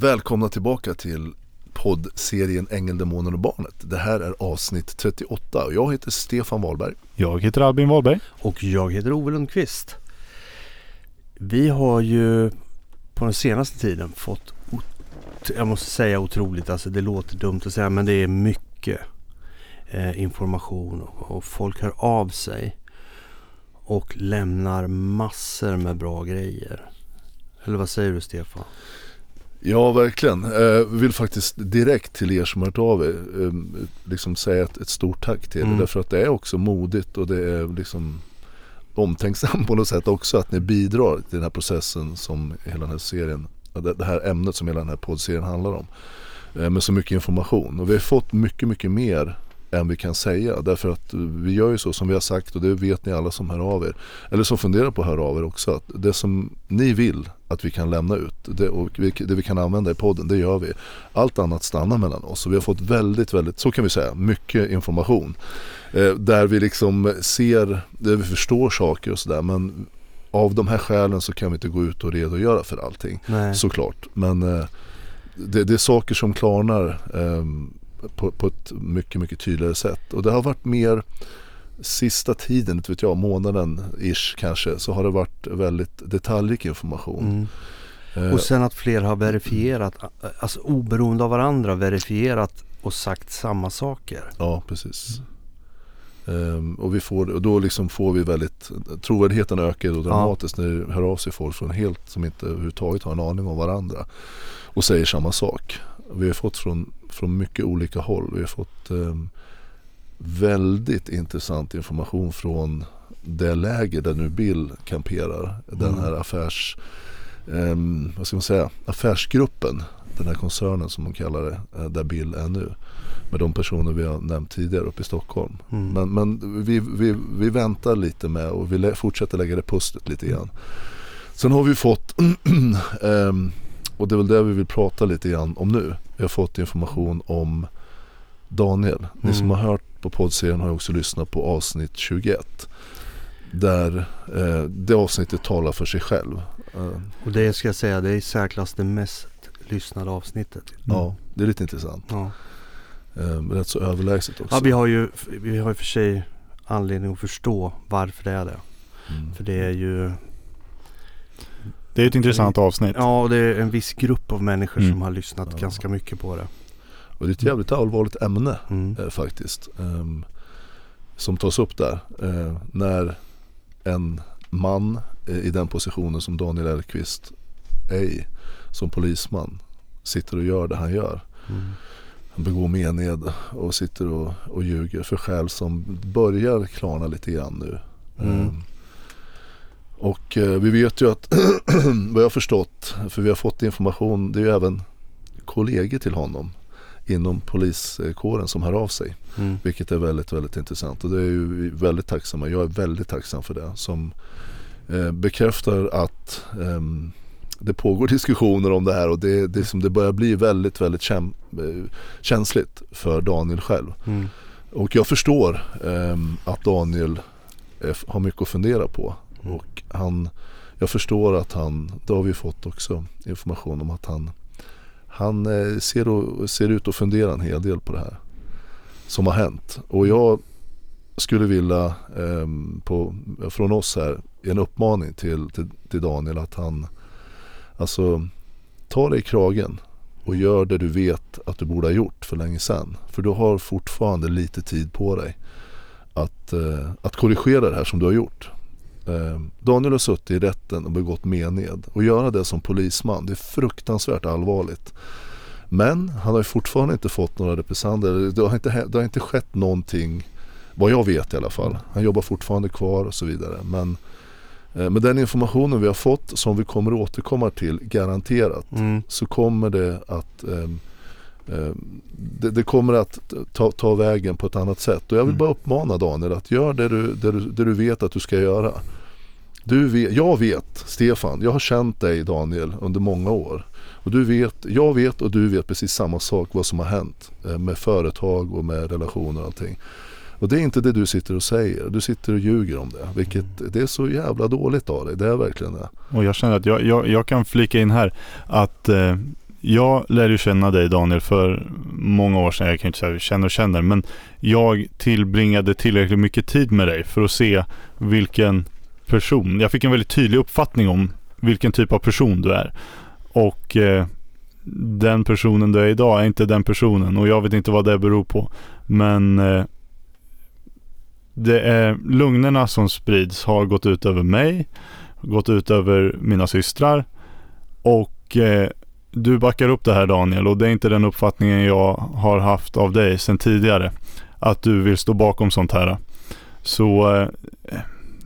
Välkomna tillbaka till poddserien Ängeln, Demonen och Barnet. Det här är avsnitt 38 och jag heter Stefan Wahlberg. Jag heter Albin Wahlberg. Och jag heter Ove Lundqvist. Vi har ju på den senaste tiden fått, jag måste säga otroligt, alltså det låter dumt att säga men det är mycket eh, information och, och folk hör av sig och lämnar massor med bra grejer. Eller vad säger du Stefan? Ja, verkligen. Jag eh, vill faktiskt direkt till er som har hört av er eh, liksom säga ett, ett stort tack till er. Mm. Därför att det är också modigt och det är liksom omtänksam på något sätt också att ni bidrar till den här processen som hela den här serien, det här ämnet som hela den här poddserien handlar om. Eh, med så mycket information och vi har fått mycket, mycket mer än vi kan säga. Därför att vi gör ju så som vi har sagt och det vet ni alla som hör av er. Eller som funderar på att höra av er också. Att det som ni vill att vi kan lämna ut det, och det vi kan använda i podden, det gör vi. Allt annat stannar mellan oss. Och vi har fått väldigt, väldigt, så kan vi säga, mycket information. Eh, där vi liksom ser, där vi förstår saker och sådär. Men av de här skälen så kan vi inte gå ut och redogöra för allting. Nej. Såklart. Men eh, det, det, är saker som klarnar. Eh, på, på ett mycket, mycket tydligare sätt. Och det har varit mer sista tiden, inte vet jag, månaden ish kanske, så har det varit väldigt detaljrik information. Mm. Och sen att fler har verifierat, alltså oberoende av varandra, verifierat och sagt samma saker. Ja, precis. Mm. Um, och, vi får, och då liksom får vi väldigt, trovärdigheten ökar då dramatiskt ja. när det hör av sig folk från helt som inte överhuvudtaget har en aning om varandra och säger samma sak. Vi har fått från från mycket olika håll. Vi har fått eh, väldigt intressant information från det läger där nu Bill kamperar. Mm. Den här affärs, eh, vad ska man säga, affärsgruppen. Den här koncernen som man kallar det, eh, där Bill är nu. Med de personer vi har nämnt tidigare uppe i Stockholm. Mm. Men, men vi, vi, vi väntar lite med och vi fortsätter lägga det pusslet lite grann. Sen har vi fått um, Och det är väl det vi vill prata lite grann om nu. Vi har fått information om Daniel. Ni mm. som har hört på poddserien har också lyssnat på avsnitt 21. Där eh, det avsnittet talar för sig själv. Eh. Och det ska jag säga, det är i särklass det mest lyssnade avsnittet. Mm. Ja, det är lite intressant. Ja. Eh, rätt så överlägset också. Ja, vi har ju vi har i och för sig anledning att förstå varför det är det. Mm. För det är ju det är ett intressant avsnitt. Ja, och det är en viss grupp av människor mm. som har lyssnat ja. ganska mycket på det. Och det är ett jävligt allvarligt ämne mm. eh, faktiskt. Um, som tas upp där. Eh, när en man eh, i den positionen som Daniel Elkvist är i. Som polisman. Sitter och gör det han gör. Mm. Han begår mened och sitter och, och ljuger för skäl som börjar klarna lite grann nu. Um, och eh, vi vet ju att, vad jag har förstått, för vi har fått information, det är ju även kollegor till honom inom poliskåren som hör av sig. Mm. Vilket är väldigt, väldigt intressant och det är ju väldigt tacksamma. Jag är väldigt tacksam för det. Som eh, bekräftar att eh, det pågår diskussioner om det här och det, det, som det börjar bli väldigt, väldigt käm, eh, känsligt för Daniel själv. Mm. Och jag förstår ehm, att Daniel har mycket att fundera på. Och han, jag förstår att han, det har vi fått också information om att han, han eh, ser, och, ser ut att fundera en hel del på det här som har hänt. Och jag skulle vilja eh, på, från oss här en uppmaning till, till, till, Daniel att han alltså ta dig i kragen och gör det du vet att du borde ha gjort för länge sedan. För du har fortfarande lite tid på dig att, eh, att korrigera det här som du har gjort. Eh, Daniel har suttit i rätten och begått mened. Och göra det som polisman, det är fruktansvärt allvarligt. Men han har ju fortfarande inte fått några repressalier. Det har inte, det har inte skett någonting, vad jag vet i alla fall. Han jobbar fortfarande kvar och så vidare. Men eh, med den informationen vi har fått, som vi kommer återkomma till garanterat, mm. så kommer det att eh, det, det, kommer att ta, ta, vägen på ett annat sätt. Och jag vill mm. bara uppmana Daniel att göra det du, det, du, det du vet att du ska göra. Du vet, jag vet, Stefan, jag har känt dig Daniel under många år. Och du vet, jag vet och du vet precis samma sak vad som har hänt eh, med företag och med relationer och allting. Och det är inte det du sitter och säger. Du sitter och ljuger om det. Vilket det är så jävla dåligt av dig. Det är verkligen det. Och jag känner att jag, jag, jag kan flika in här att eh, jag lärde ju känna dig Daniel för många år sedan. Jag kan inte säga känner och känner. Men jag tillbringade tillräckligt mycket tid med dig för att se vilken person. Jag fick en väldigt tydlig uppfattning om vilken typ av person du är. Och eh, den personen du är idag är inte den personen. Och jag vet inte vad det beror på. Men eh, det är lugnerna som sprids har gått ut över mig. Gått ut över mina systrar. Och eh, du backar upp det här Daniel och det är inte den uppfattningen jag har haft av dig sedan tidigare. Att du vill stå bakom sånt här. Så eh,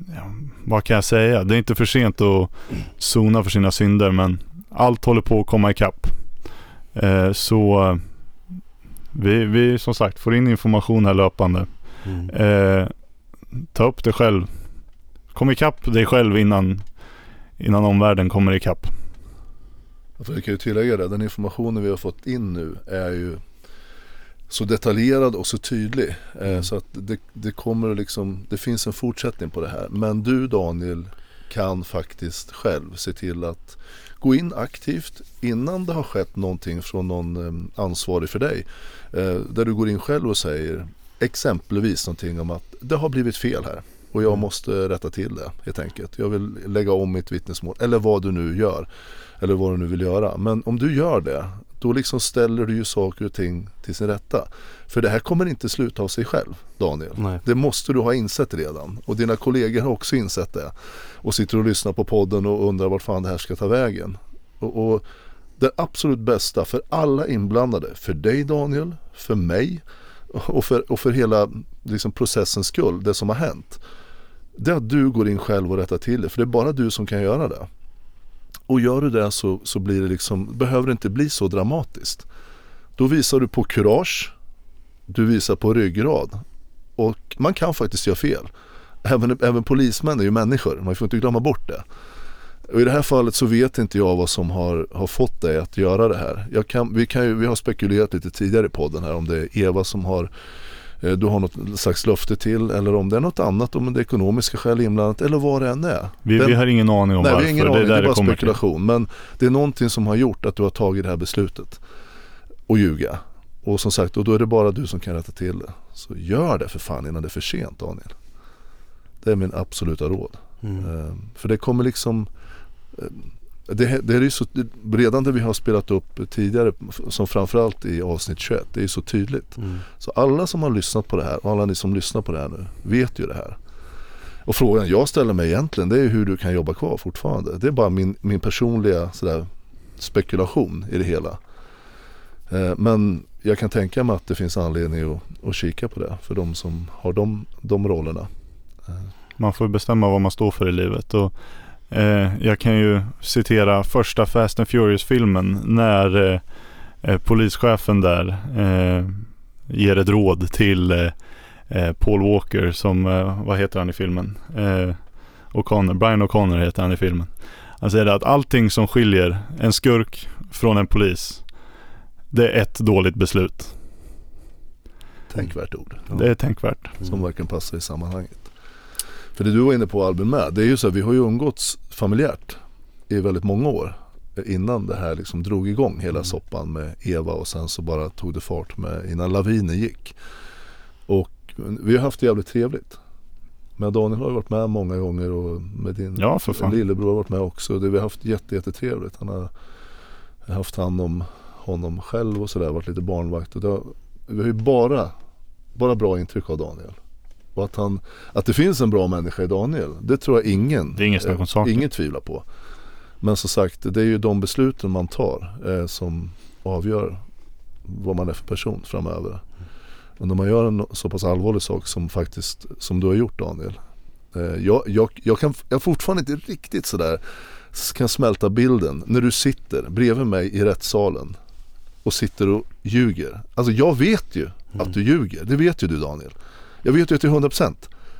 ja, vad kan jag säga? Det är inte för sent att sona för sina synder men allt håller på att komma ikapp. Eh, så eh, vi, vi som sagt får in information här löpande. Mm. Eh, ta upp det själv. Kom ikapp dig själv innan, innan omvärlden kommer ikapp. För jag kan ju tillägga det, den informationen vi har fått in nu är ju så detaljerad och så tydlig. Eh, Mm. Så att det, det kommer liksom, det finns en fortsättning på det här. Men du Daniel kan faktiskt själv se till att gå in aktivt innan det har skett någonting från någon eh, ansvarig för dig. Eh, Där du går in själv och säger exempelvis någonting om att det har blivit fel här. Och jag Mm. måste rätta till det helt enkelt. Jag vill lägga om mitt vittnesmål. Eller vad du nu gör. Eller vad du nu vill göra. Men om du gör det. Då liksom ställer du ju saker och ting till sin rätta. För det här kommer inte sluta av sig själv Daniel. Nej. Det måste du ha insett redan. Och dina kollegor har också insett det. Och sitter och lyssnar på podden och undrar vart fan det här ska ta vägen. Och, och det absolut bästa för alla inblandade. För dig Daniel, för mig och för, och för hela liksom, processens skull, det som har hänt. Det är att du går in själv och rättar till det. För det är bara du som kan göra det. Och gör du det så, så blir det liksom, behöver det inte bli så dramatiskt. Då visar du på kurage. Du visar på ryggrad. Och man kan faktiskt göra fel. Även, även polismän är ju människor, man får inte glömma bort det. Och i det här fallet så vet inte jag vad som har, har fått dig att göra det här. Jag kan, vi, kan ju, vi har spekulerat lite tidigare i podden här om det är Eva som har du har något slags löfte till eller om det är något annat, om det är ekonomiska skäl inblandat eller vad det än är. Vi, Den- vi har ingen aning om Nej, vi varför. har ingen det är aning, det är det bara kommer till. spekulation. Men det är någonting som har gjort att du har tagit det här beslutet. Och ljuga. Och som sagt, och då är det bara du som kan rätta till det. Så gör det för fan innan det är för sent Daniel. Det är min absoluta råd. Mm. Eh, För det kommer liksom eh, det, det är ju så, redan det vi har spelat upp tidigare, som framförallt i avsnitt 21, det är ju så tydligt. Mm. Så alla som har lyssnat på det här, och alla ni som lyssnar på det här nu, vet ju det här. Och frågan jag ställer mig egentligen, det är hur du kan jobba kvar fortfarande. Det är bara min, min personliga sådär, spekulation i det hela. Eh, Men jag kan tänka mig att det finns anledning att, att kika på det för de som har de, de rollerna. Man får bestämma vad man står för i livet. Och, eh, jag kan ju citera första Fast and Furious-filmen när eh, eh, polischefen där eh, ger ett råd till eh, Paul Walker som, vad heter han i filmen? O'Connor, Brian O'Connor heter han i filmen. Han säger att allting som skiljer en skurk från en polis det är ett dåligt beslut. Tänkvärt ord. Ja. Det är tänkvärt. Som verkligen passar i sammanhanget. För det du var inne på Albin med, det är ju så att vi har ju umgåtts familjärt i väldigt många år. Innan det här liksom drog igång hela Mm. soppan med Eva och sen så bara tog det fart med innan lavinen gick. Och vi har haft det jävligt trevligt. Men Daniel har ju varit med många gånger och med din Ja, lillebror har varit med också. Det, vi har haft jätte, jättetrevligt. Han har haft hand om honom själv och sådär, varit lite barnvakt. Och det har, vi har ju bara, bara bra intryck av Daniel. Och att, han, att det finns en bra människa i Daniel, det tror jag ingen, Det är inget eh, ingen tvivlar på. Men som sagt, det är ju de besluten man tar eh, som avgör vad man är för person framöver. Och när man gör en så pass allvarlig sak som faktiskt, som du har gjort Daniel. Eh, jag, jag, jag kan jag fortfarande inte riktigt sådär kan smälta bilden när du sitter bredvid mig i rättssalen och sitter och ljuger. Alltså jag vet ju att du ljuger, det vet ju du Daniel. Jag vet ju till 100%.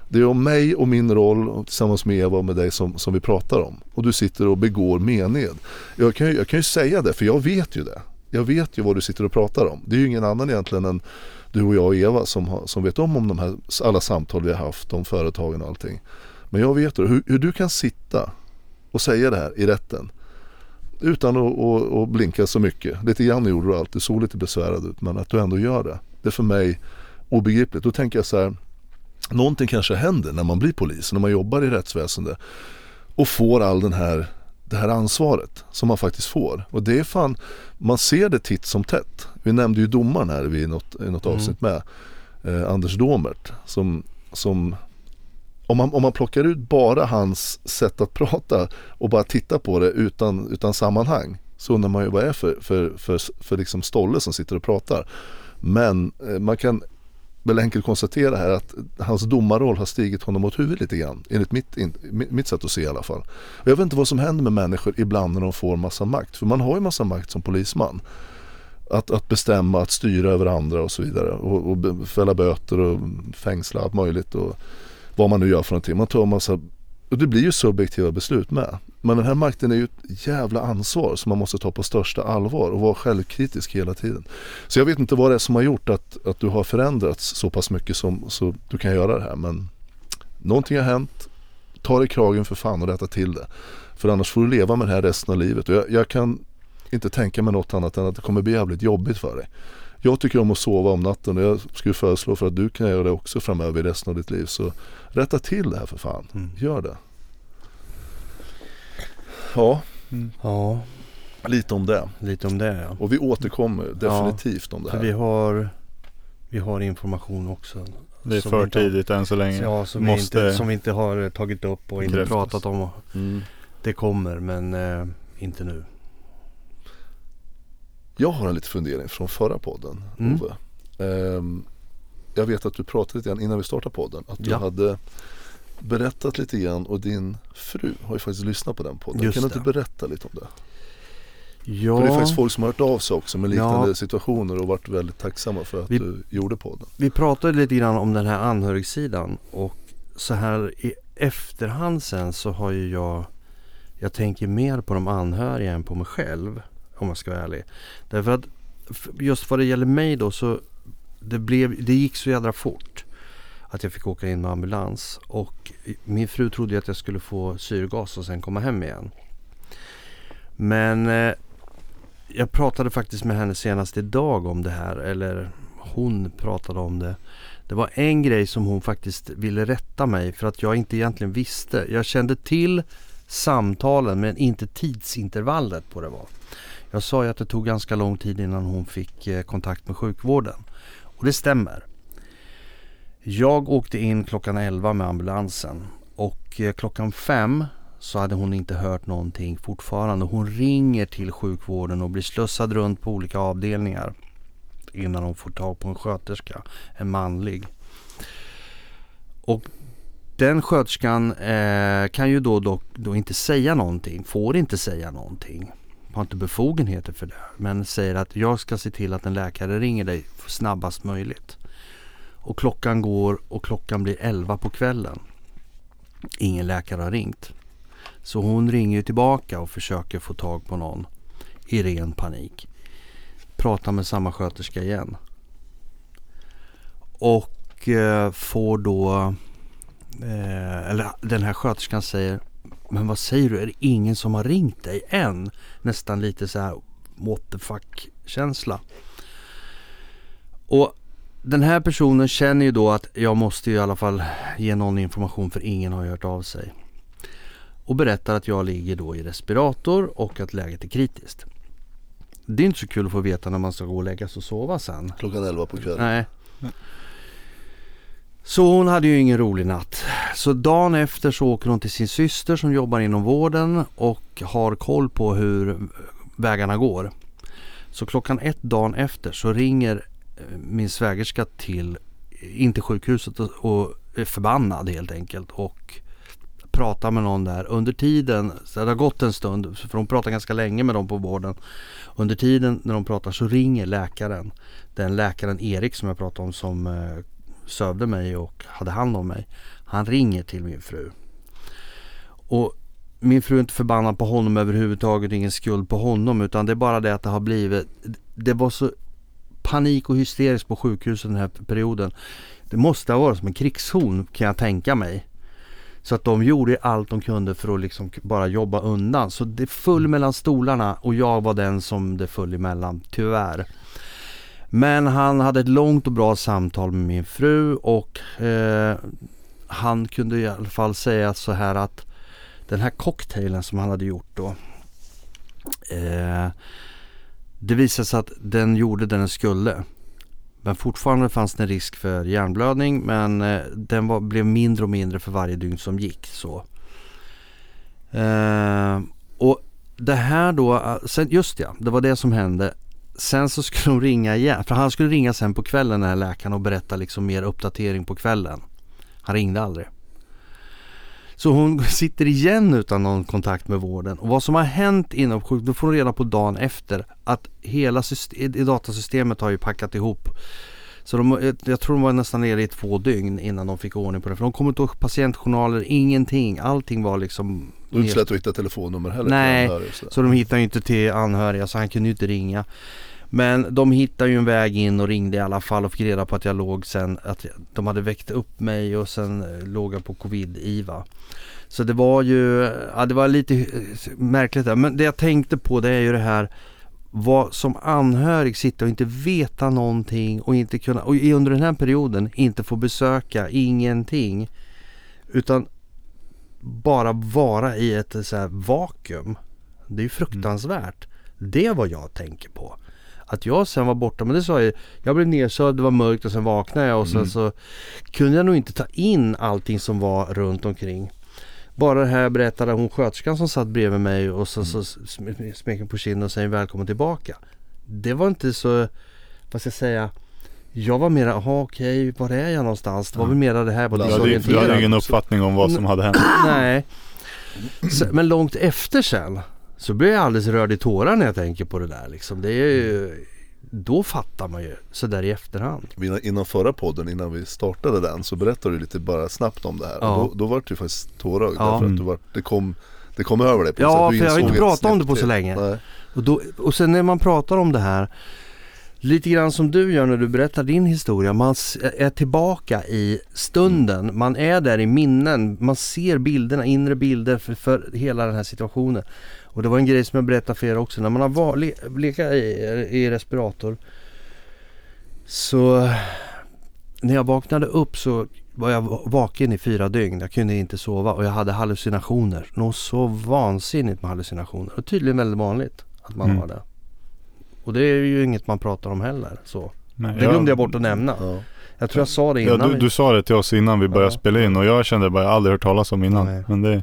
Det är om mig och min roll och tillsammans med Eva och med dig som, som vi pratar om. Och du sitter och begår mened. Jag kan, ju, jag kan ju säga det för jag vet ju det. Jag vet ju vad du sitter och pratar om. Det är ju ingen annan egentligen än du och jag och Eva som, har, som vet om, om de här alla samtal vi har haft om företagen och allting. Men jag vet. Hur, hur du kan sitta och säga det här i rätten. utan att, att, att blinka så mycket. Lite grann gjorde du allt, du såg lite besvärad ut men att du ändå gör det. Det är för mig obegripligt. Då tänker jag så här, någonting kanske händer när man blir polis, när man jobbar i rättsväsendet och får all den här det här ansvaret som man faktiskt får. Och det är fan, man ser det titt som tätt. Vi nämnde ju domaren här i något, i något mm. avsnitt med. Eh, Anders Domert som, som om man, om man plockar ut bara hans sätt att prata och bara tittar på det utan, utan sammanhang så undrar man ju vad det är för, för, för, för liksom stolle som sitter och pratar. Men eh, man kan väl enkelt konstatera här att hans domarroll har stigit honom åt huvudet lite grann. Enligt mitt, in, mitt sätt att se i alla fall. Och jag vet inte vad som händer med människor ibland när de får massa makt. För man har ju massa makt som polisman. Att, att bestämma, att styra över andra och så vidare. Och, och fälla böter och fängsla allt möjligt. Och vad man nu gör för någonting. Man tar massa och det blir ju subjektiva beslut med. Men den här makten är ju ett jävla ansvar som man måste ta på största allvar och vara självkritisk hela tiden. Så jag vet inte vad det är som har gjort att, att du har förändrats så pass mycket som så du kan göra det här. Men någonting har hänt. Ta dig kragen för fan och rätta till det. För annars får du leva med det här resten av livet. Och jag, jag kan inte tänka mig något annat än att det kommer bli jävligt jobbigt för dig. Jag tycker om att sova om natten och jag skulle föreslå för att du kan göra det också framöver i resten av ditt liv. Så rätta till det här för fan. Mm. Gör det. Ja. Mm. ja. Lite om det. Lite om det ja. Och vi återkommer definitivt ja, om det här. vi har, vi har information också. Det är för tidigt än så länge. Ja, som, Måste... vi inte, som vi inte har tagit upp och inte pratat om. Mm. Det kommer men eh, inte nu. Jag har en liten fundering från förra podden, mm. Ove. Um, jag vet att du pratade lite grann innan vi startade podden. Att du ja. hade berättat lite grann och din fru har ju faktiskt lyssnat på den podden. Just kan du inte berätta lite om det? Ja. För det är faktiskt folk som har hört av sig också med liknande ja. situationer och varit väldigt tacksamma för att vi, du gjorde podden. Vi pratade lite grann om den här anhörigsidan och så här i efterhand sen så har ju jag Jag tänker mer på de anhöriga än på mig själv om jag ska vara ärlig. Därför att just vad det gäller mig då så det, blev, det gick så jädra fort att jag fick åka in med ambulans. Och min fru trodde att jag skulle få syrgas och sen komma hem igen. Men eh, jag pratade faktiskt med henne senast idag om det här. Eller hon pratade om det. Det var en grej som hon faktiskt ville rätta mig för att jag inte egentligen visste. Jag kände till samtalen men inte tidsintervallet på det var. Jag sa ju att det tog ganska lång tid innan hon fick eh, kontakt med sjukvården. Och det stämmer. Jag åkte in klockan 11 med ambulansen och eh, klockan 5 så hade hon inte hört någonting fortfarande. Hon ringer till sjukvården och blir slussad runt på olika avdelningar innan hon får tag på en sköterska, en manlig. Och den sköterskan eh, kan ju då, då, då inte säga någonting, får inte säga någonting har inte befogenheter för det. Men säger att jag ska se till att en läkare ringer dig snabbast möjligt. Och klockan går och klockan blir 11 på kvällen. Ingen läkare har ringt. Så hon ringer tillbaka och försöker få tag på någon i ren panik. Pratar med samma sköterska igen. Och eh, får då, eh, eller den här sköterskan säger men vad säger du, är det ingen som har ringt dig än? Nästan lite så här what the fuck känsla. Och den här personen känner ju då att jag måste i alla fall ge någon information för ingen har hört av sig. Och berättar att jag ligger då i respirator och att läget är kritiskt. Det är inte så kul att få veta när man ska gå och lägga sig och sova sen. Klockan 11 på kvällen. Nej. Så hon hade ju ingen rolig natt. Så dagen efter så åker hon till sin syster som jobbar inom vården och har koll på hur vägarna går. Så klockan ett dagen efter så ringer eh, min svägerska till, eh, in till sjukhuset och, och är förbannad helt enkelt och pratar med någon där. Under tiden, så det har gått en stund, för hon pratar ganska länge med dem på vården. Under tiden när de pratar så ringer läkaren. Den läkaren Erik som jag pratade om som eh, sövde mig och hade hand om mig. Han ringer till min fru. Och min fru är inte förbannad på honom överhuvudtaget, ingen skuld på honom utan det är bara det att det har blivit, det var så panik och hysteriskt på sjukhuset den här perioden. Det måste ha varit som en krigszon kan jag tänka mig. Så att de gjorde allt de kunde för att liksom bara jobba undan. Så det föll mellan stolarna och jag var den som det föll emellan, tyvärr. Men han hade ett långt och bra samtal med min fru och eh, han kunde i alla fall säga så här att den här cocktailen som han hade gjort då. Eh, det visade sig att den gjorde det den skulle. Men fortfarande fanns det en risk för hjärnblödning men eh, den var, blev mindre och mindre för varje dygn som gick. Så. Eh, och det här då, eh, sen, just ja, det var det som hände. Sen så skulle de ringa igen, för han skulle ringa sen på kvällen den här läkaren och berätta liksom mer uppdatering på kvällen. Han ringde aldrig. Så hon sitter igen utan någon kontakt med vården. Och vad som har hänt inom sjukvården, då får hon reda på dagen efter att hela system, datasystemet har ju packat ihop. Så de, jag tror de var nästan nere i två dygn innan de fick ordning på det. För de kom inte ihåg patientjournaler, ingenting. Allting var liksom... Det var inte så lätt att hitta telefonnummer heller. Nej, så, så de hittade ju inte till anhöriga så han kunde ju inte ringa. Men de hittade ju en väg in och ringde i alla fall och fick reda på att jag låg sen, att de hade väckt upp mig och sen eh, låg jag på covid-IVA. Så det var ju, ja det var lite eh, märkligt där. Men det jag tänkte på det är ju det här vad som anhörig sitta och inte veta någonting och inte kunna, och under den här perioden inte få besöka, ingenting. Utan bara vara i ett så vakuum. Det är fruktansvärt. Mm. Det är vad jag tänker på. Att jag sen var borta, men det sa jag Jag blev nedsövd, det var mörkt och sen vaknade jag och sen mm. så kunde jag nog inte ta in allting som var runt omkring. Bara det här berättade hon sköterskan som satt bredvid mig och så, så mm. smekte på kinden och säger välkommen tillbaka. Det var inte så, vad ska jag säga, jag var mera, jaha okej, var är jag någonstans? Det var väl mera det här var Du hade ingen uppfattning om vad som hade hänt? Nej. Så, men långt efter sen så blir jag alldeles rörd i tårar när jag tänker på det där liksom. Det är ju, då fattar man ju sådär i efterhand. Innan förra podden, innan vi startade den så berättade du lite bara snabbt om det här. Ja. Då, då var det ju faktiskt tårögd ja. därför att du var, det, kom, det kom över dig. ja, för jag har inte pratat om det på så länge. Och, då, och sen när man pratar om det här Lite grann som du gör när du berättar din historia. Man är tillbaka i stunden. Mm. Man är där i minnen. Man ser bilderna, inre bilder för, för hela den här situationen. Och det var en grej som jag berättade för er också. När man har le, legat i, i respirator så när jag vaknade upp så var jag vaken i fyra dygn. Jag kunde inte sova och jag hade hallucinationer. Något så vansinnigt med hallucinationer. Och tydligen väldigt vanligt att man mm. har det. Och det är ju inget man pratar om heller. Så. Nej, det glömde jag, jag bort att nämna. Ja. Jag tror jag sa det innan. Ja, du, du sa det till oss innan vi började ja. spela in och jag kände bara, jag aldrig hört talas om innan. Nej. Men det,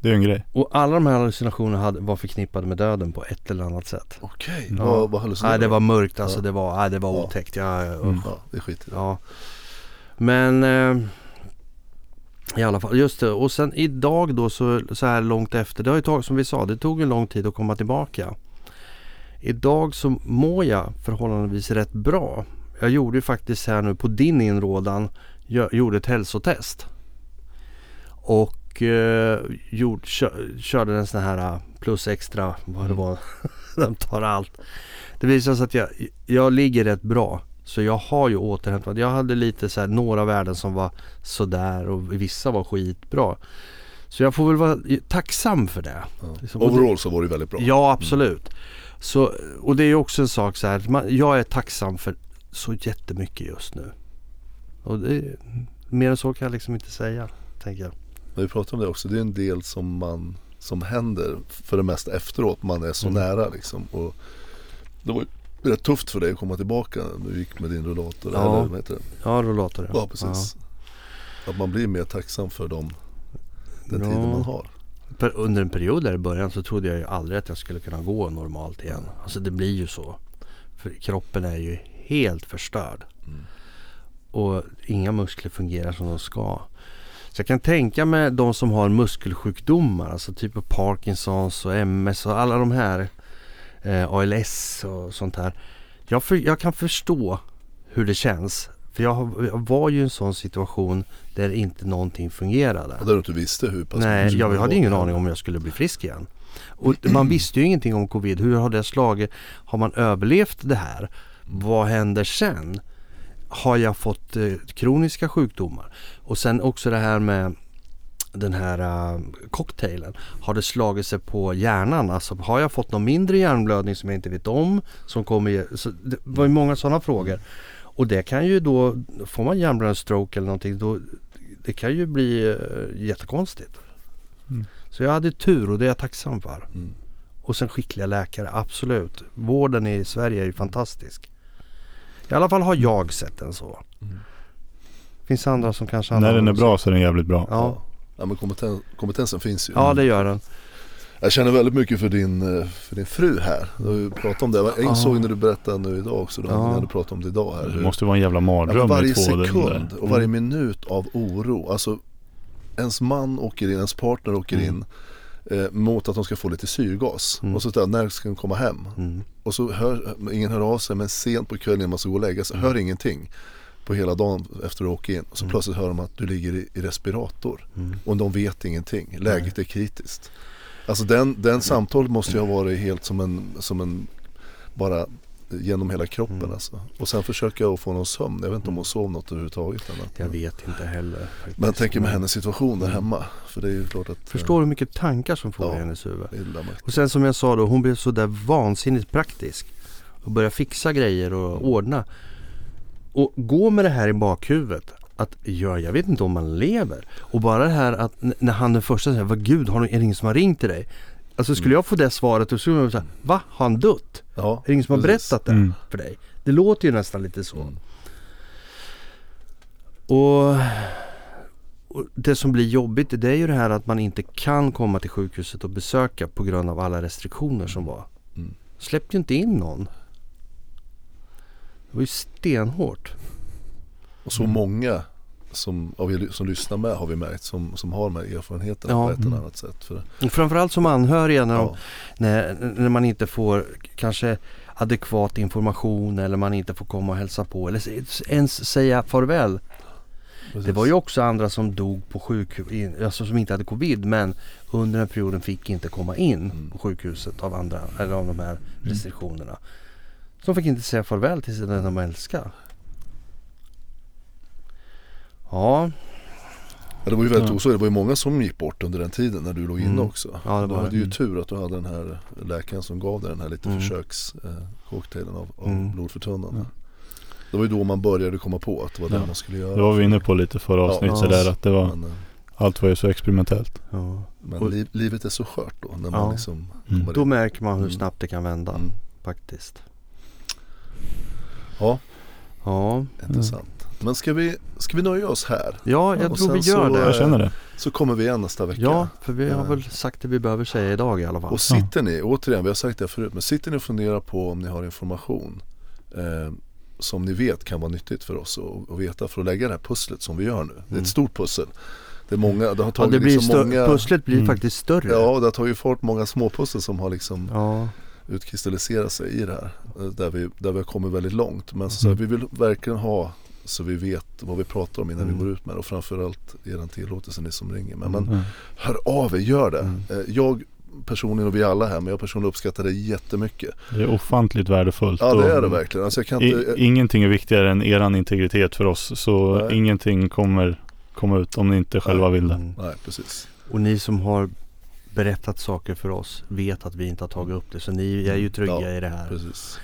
det är en grej. Och alla de här hallucinationerna var förknippade med döden på ett eller annat sätt. Okej, okay. ja. vad, hallucinerade Nej det var mörkt alltså, ja. det var, nej, det var otäckt. Ja, mm. ja det är skit Ja. Men eh, i alla fall, just det. Och sen idag då så, så här långt efter, det har ju tagit som vi sa, det tog en lång tid att komma tillbaka. Idag så mår jag förhållandevis rätt bra. Jag gjorde ju faktiskt här nu på din inrådan, gjorde ett hälsotest. Och eh, gjord, kör, körde en sån här eh, plus extra, vad det mm. var, de tar allt. Det visade sig att jag, jag ligger rätt bra. Så jag har ju återhämtat. Jag hade lite så här, några värden som var sådär och vissa var skitbra. Så jag får väl vara tacksam för det. Ja. Liksom, Overall så var det väldigt bra. Ja absolut. Mm. Så, och det är också en sak så här, man, jag är tacksam för så jättemycket just nu. Och det, mer än så kan jag liksom inte säga, tänker jag. När vi pratar om det också, det är en del som man som händer för det mesta efteråt. Man är så mm. nära liksom. Och det var ju rätt tufft för dig att komma tillbaka. Du gick med din rullator. Ja, eller, vad heter det? ja rullator. Ja precis. Ja. Att man blir mer tacksam för dem, den ja. tiden man har under en period där i början så trodde jag ju aldrig att jag skulle kunna gå normalt igen. Alltså det blir ju så. För kroppen är ju helt förstörd. Mm. Och inga muskler fungerar som de ska. Så jag kan tänka mig de som har muskelsjukdomar, alltså typ Parkinsons och MS och alla de här eh, ALS och sånt här. Jag, för, jag kan förstå hur det känns för jag, var ju i en sån situation där inte någonting fungerade. Och där du inte visste hur pass Nej, jag hade ingen aning om jag skulle bli frisk igen. Och man visste ju ingenting om covid. Hur har det slagit? Har man överlevt det här? Vad händer sen? har jag fått eh, kroniska sjukdomar? Och sen också det här med den här uh, cocktailen. Har det slagit sig på hjärnan? Alltså har jag fått någon mindre hjärnblödning som jag inte vet om? Som kommer, så det var ju många sådana frågor. Och det kan ju då, får man hjärnblödning, stroke eller någonting, då, det kan ju bli uh, jättekonstigt. Mm. Så jag hade tur och det är jag tacksam för. Mm. Och sen skickliga läkare, absolut. Vården i Sverige är ju fantastisk. I alla fall har jag sett den så. Mm. Finns andra som kanske När den är bra så är den jävligt bra. Ja, Ja men kompeten, kompetensen finns ju. ja det gör den. Jag känner väldigt mycket för din, eh, för din fru här. Du pratat om det. Jag Ja. insåg när du berättade nu idag också. Då, Ja. När du pratade om det idag här. Det hur- måste vara en jävla ja, mardröm varje två den sekund och varje Mm. minut av oro. Alltså ens man åker in, ens partner åker Mm. in. Eh, mot att de ska få lite syrgas. Mm. Och så där, när ska de komma hem? Mm. Och så hör, ingen hör av sig men sent på kvällen när man ska gå och lägga sig, hör ingenting på hela dagen efter att åka in. Och så Mm. plötsligt hör de att du ligger i, i respirator. Mm. Och de vet ingenting, läget är kritiskt. Alltså den, den samtalet måste ju ha varit helt som en, som en bara genom hela kroppen Mm. alltså. Och sen försöker jag få någon sömn. Jag vet inte om hon sov något överhuvudtaget. natten. Jag vet inte heller. Faktiskt. Men jag tänker med hennes situation där Mm. hemma. För det är ju klart att Förstår du hur mycket tankar som får Ja. i hennes huvud? Och sen som jag sa då, hon blev så där vansinnigt praktisk. Och började fixa grejer och ordna. Och gå med det här i bakhuvudet. Att ja, jag vet inte om man lever. Och bara det här att när han den första säger, vad gud, har du, är det ingen som har ringt till dig? Alltså skulle Mm. jag få det svaret då skulle jag säga, va? Har han dött? Ja, Är det ingen som har berättat det Mm. för dig? Det låter ju nästan lite så. Mm. Och, och det som blir jobbigt det är ju det här att man inte kan komma till sjukhuset och besöka på grund av alla restriktioner som var. Mm. Släppte ju inte in någon. Det var ju stenhårt. Och så Mm. många som, av er som lyssnar med har vi märkt som, som har de här erfarenheterna Ja. på ett eller Mm. annat sätt. För, framförallt som anhöriga när, de, ja, när, när man inte får kanske adekvat information eller man inte får komma och hälsa på eller ens säga farväl. precis. Det var ju också andra som dog på sjukhus, alltså som inte hade covid men under den perioden fick inte komma in Mm. på sjukhuset av andra, eller av de här restriktionerna. Som fick inte säga farväl till den de älskar. Ja, Ja, det var ju väldigt Ja. osorgligt. Det var ju många som gick bort under den tiden när du låg inne Mm. också. Ja, det du var hade det. ju tur att du hade den här läkaren som gav dig den här lite Mm. försökscocktailen av, av Mm. blodförtunnande. Ja. Det var ju då man började komma på att det var det Ja. man skulle göra. Det var vi inne på lite förra avsnittet Ja. där att det var, Men, eh, allt var ju så experimentellt. ja. men Och- liv, livet är så skört då när man Ja. liksom Mm. kommer Då märker man hur Mm. snabbt det kan vända Mm. faktiskt. Ja, Ja, intressant. Men ska vi, ska vi nöja oss här? ja jag Och tror vi gör så, det. Jag känner det. Så kommer vi igen nästa vecka. Ja, för vi har Ja. väl sagt det vi behöver säga idag i alla fall. Och sitter ni, återigen vi har sagt det förut, men sitter ni och funderar på om ni har information eh, som ni vet kan vara nyttigt för oss att att veta för att lägga det här pusslet som vi gör nu. Det är Mm. ett stort pussel. Det är många, det har Ja, tagit det blir liksom många, Pusslet blir Mm. faktiskt större. ja det har tagit fart många småpussel som har liksom ja. utkristalliserat sig i det här. eh, Där vi, där vi har kommit väldigt långt. Men så, Mm. vi vill verkligen ha så vi vet vad vi pratar om innan Mm. vi går ut med det. Och framförallt er tillåtelse ni som ringer. Men, Mm. men Mm. hör av er, gör det. Mm. Eh, Jag personligen och vi alla här, men jag personligen uppskattar det jättemycket. Det är ofantligt värdefullt. Ja det är det verkligen. Alltså jag kan i, inte, ingenting är viktigare än eran integritet för oss. Så Nej. ingenting kommer komma ut om ni inte själva vill det. Mm. nej precis. Och ni som har berättat saker för oss vet att vi inte har tagit upp det. Så ni är ju trygga Ja, i det här. precis.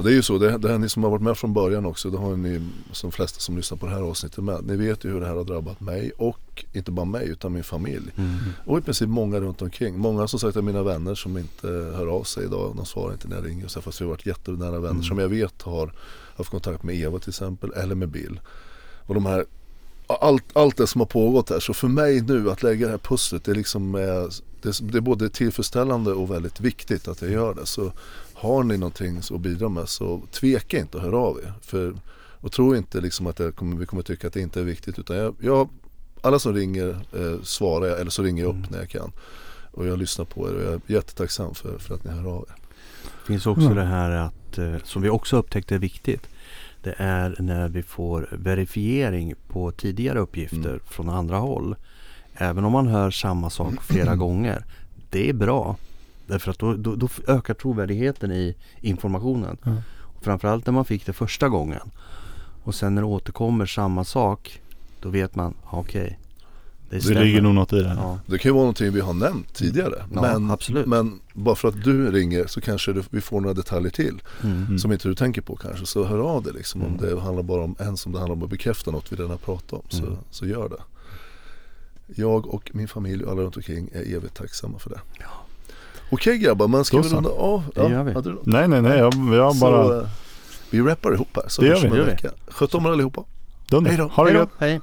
Och det är ju så, det, det här ni som har varit med från början också, det har ni som flesta som lyssnar på det här avsnittet med. Ni vet ju hur det här har drabbat mig och inte bara mig utan min familj. Mm. Och i princip många runt omkring. Många som sagt är mina vänner som inte hör av sig idag. De svarar inte när jag ringer. Så fast vi har varit jättenära vänner Mm. som jag vet har haft kontakt med Eva till exempel. Eller med Bill. Och de här allt, allt det som har pågått här. Så för mig nu att lägga det här pusslet. Det är, liksom, eh, det är både tillfredsställande och väldigt viktigt att jag gör det. Så har ni någonting att bidra med så tveka inte att höra av er. För, och tro inte liksom att jag kommer, vi kommer tycka att det inte är viktigt. Utan jag, jag, alla som ringer eh, svarar jag eller så ringer jag upp Mm. när jag kan. Och jag lyssnar på er och jag är jättetacksam för, för att ni hör av er. finns också Ja. det här att, eh, som vi också upptäckte är viktigt. Det är när vi får verifiering på tidigare uppgifter Mm. från andra håll. Även om man hör samma sak flera gånger. Det är bra. Därför att då, då, då ökar trovärdigheten i informationen. Ja. Och framförallt när man fick det första gången. Och sen när det återkommer samma sak, då vet man, okej. det Det stämmer. ligger nog något i det. Ja, Det kan ju vara någonting vi har nämnt tidigare. Ja, men, absolut. men bara för att du ringer så kanske du, vi får några detaljer till. mm. Mm. Som inte du tänker på kanske. Så hör av dig liksom. Om Mm. det handlar bara om en som det handlar om att bekräfta något vi redan har pratat om. Så, Mm. så gör det. Jag och min familj och alla runt omkring är evigt tacksamma för det. Okej grabbar, men ska Då vi så. runda av? Det gör vi. hade du något? Nej, nej, nej. Jag, jag Så, bara... eh, vi rappar ihop här. Så Det gör hörs vi. om en Det gör vi. vecka. Sköt om er allihopa. Dunder. Hej då. Ha det Hej då, gött. hej.